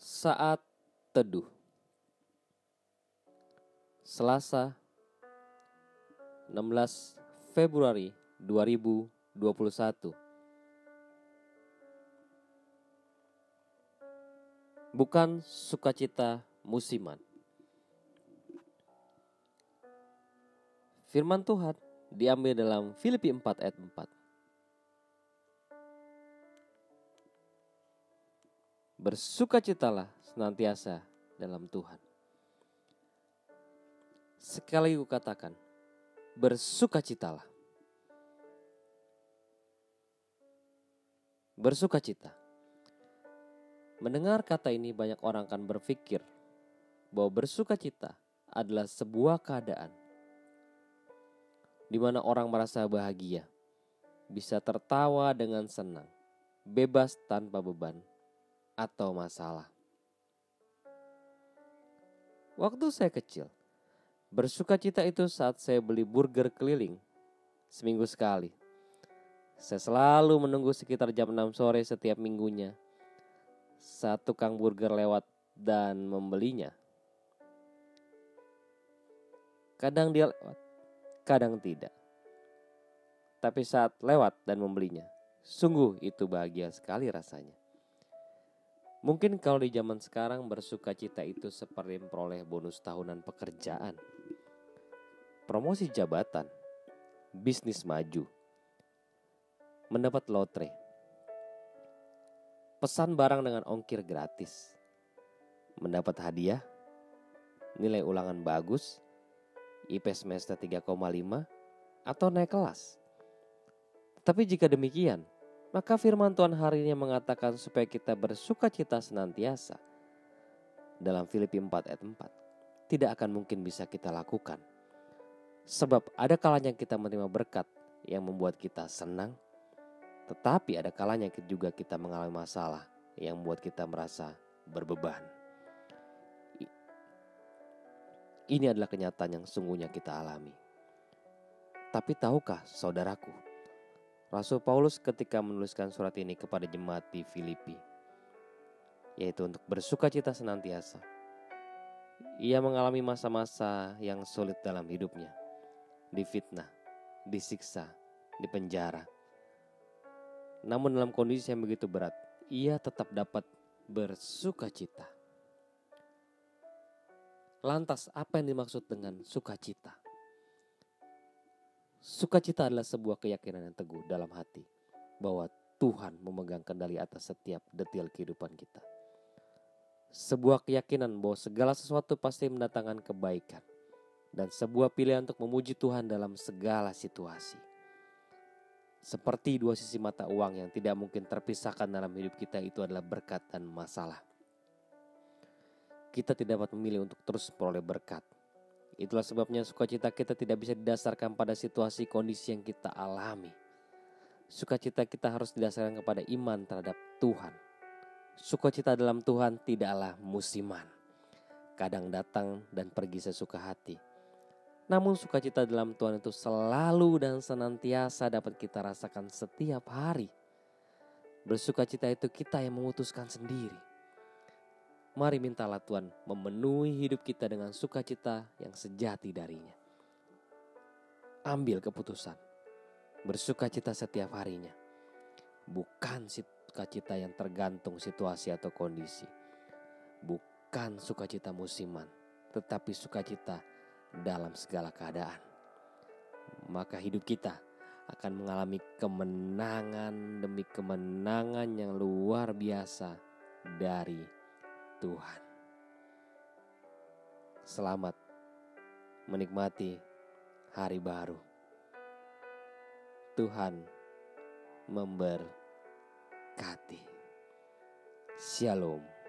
Saat Teduh. Selasa 16 Februari 2021 Bukan sukacita musiman. Firman Tuhan diambil dalam Filipi 4 ayat 4 Bersukacitalah senantiasa dalam Tuhan. Sekali lagi katakan, bersukacitalah. Bersukacita. Mendengar kata ini banyak orang akan berpikir bahwa bersukacita adalah sebuah keadaan di mana orang merasa bahagia, bisa tertawa dengan senang, bebas tanpa beban, atau masalah. Waktu saya kecil, bersuka cita itu saat saya beli burger keliling seminggu sekali. Saya selalu menunggu sekitar jam 6 sore setiap minggunya. Saat tukang burger lewat dan membelinya. Kadang dia lewat, kadang tidak. Tapi saat lewat dan membelinya, sungguh itu bahagia sekali rasanya. Mungkin kalau di zaman sekarang bersuka cita itu seperti memperoleh bonus tahunan pekerjaan, promosi jabatan, bisnis maju, mendapat lotre, pesan barang dengan ongkir gratis, mendapat hadiah, nilai ulangan bagus, IP semester 3,5, atau naik kelas. Tapi jika demikian, maka firman Tuhan hari ini mengatakan supaya kita bersuka cita senantiasa. Dalam Filipi 4 ayat 4. Tidak akan mungkin bisa kita lakukan. Sebab ada kalanya kita menerima berkat yang membuat kita senang. Tetapi ada kalanya juga kita mengalami masalah yang membuat kita merasa berbeban. Ini adalah kenyataan yang sungguhnya kita alami. Tapi tahukah saudaraku, Rasul Paulus ketika menuliskan surat ini kepada jemaat di Filipi, yaitu untuk bersuka cita senantiasa. Ia mengalami masa-masa yang sulit dalam hidupnya, difitnah, disiksa, dipenjara. Namun dalam kondisi yang begitu berat, ia tetap dapat bersuka cita. Lantas apa yang dimaksud dengan sukacita? Sukacita adalah sebuah keyakinan yang teguh dalam hati bahwa Tuhan memegang kendali atas setiap detail kehidupan kita. Sebuah keyakinan bahwa segala sesuatu pasti mendatangkan kebaikan dan sebuah pilihan untuk memuji Tuhan dalam segala situasi. Seperti dua sisi mata uang yang tidak mungkin terpisahkan dalam hidup kita itu adalah berkat dan masalah. Kita tidak dapat memilih untuk terus memperoleh berkat Itulah sebabnya sukacita kita tidak bisa didasarkan pada situasi kondisi yang kita alami. Sukacita kita harus didasarkan kepada iman terhadap Tuhan. Sukacita dalam Tuhan tidaklah musiman. Kadang datang dan pergi sesuka hati. Namun sukacita dalam Tuhan itu selalu dan senantiasa dapat kita rasakan setiap hari. Bersukacita itu kita yang memutuskan sendiri Mari mintalah Tuhan memenuhi hidup kita dengan sukacita yang sejati darinya. Ambil keputusan. Bersukacita setiap harinya. Bukan sukacita yang tergantung situasi atau kondisi. Bukan sukacita musiman. Tetapi sukacita dalam segala keadaan. Maka hidup kita akan mengalami kemenangan demi kemenangan yang luar biasa dari Tuhan. Selamat menikmati hari baru. Tuhan memberkati. Shalom.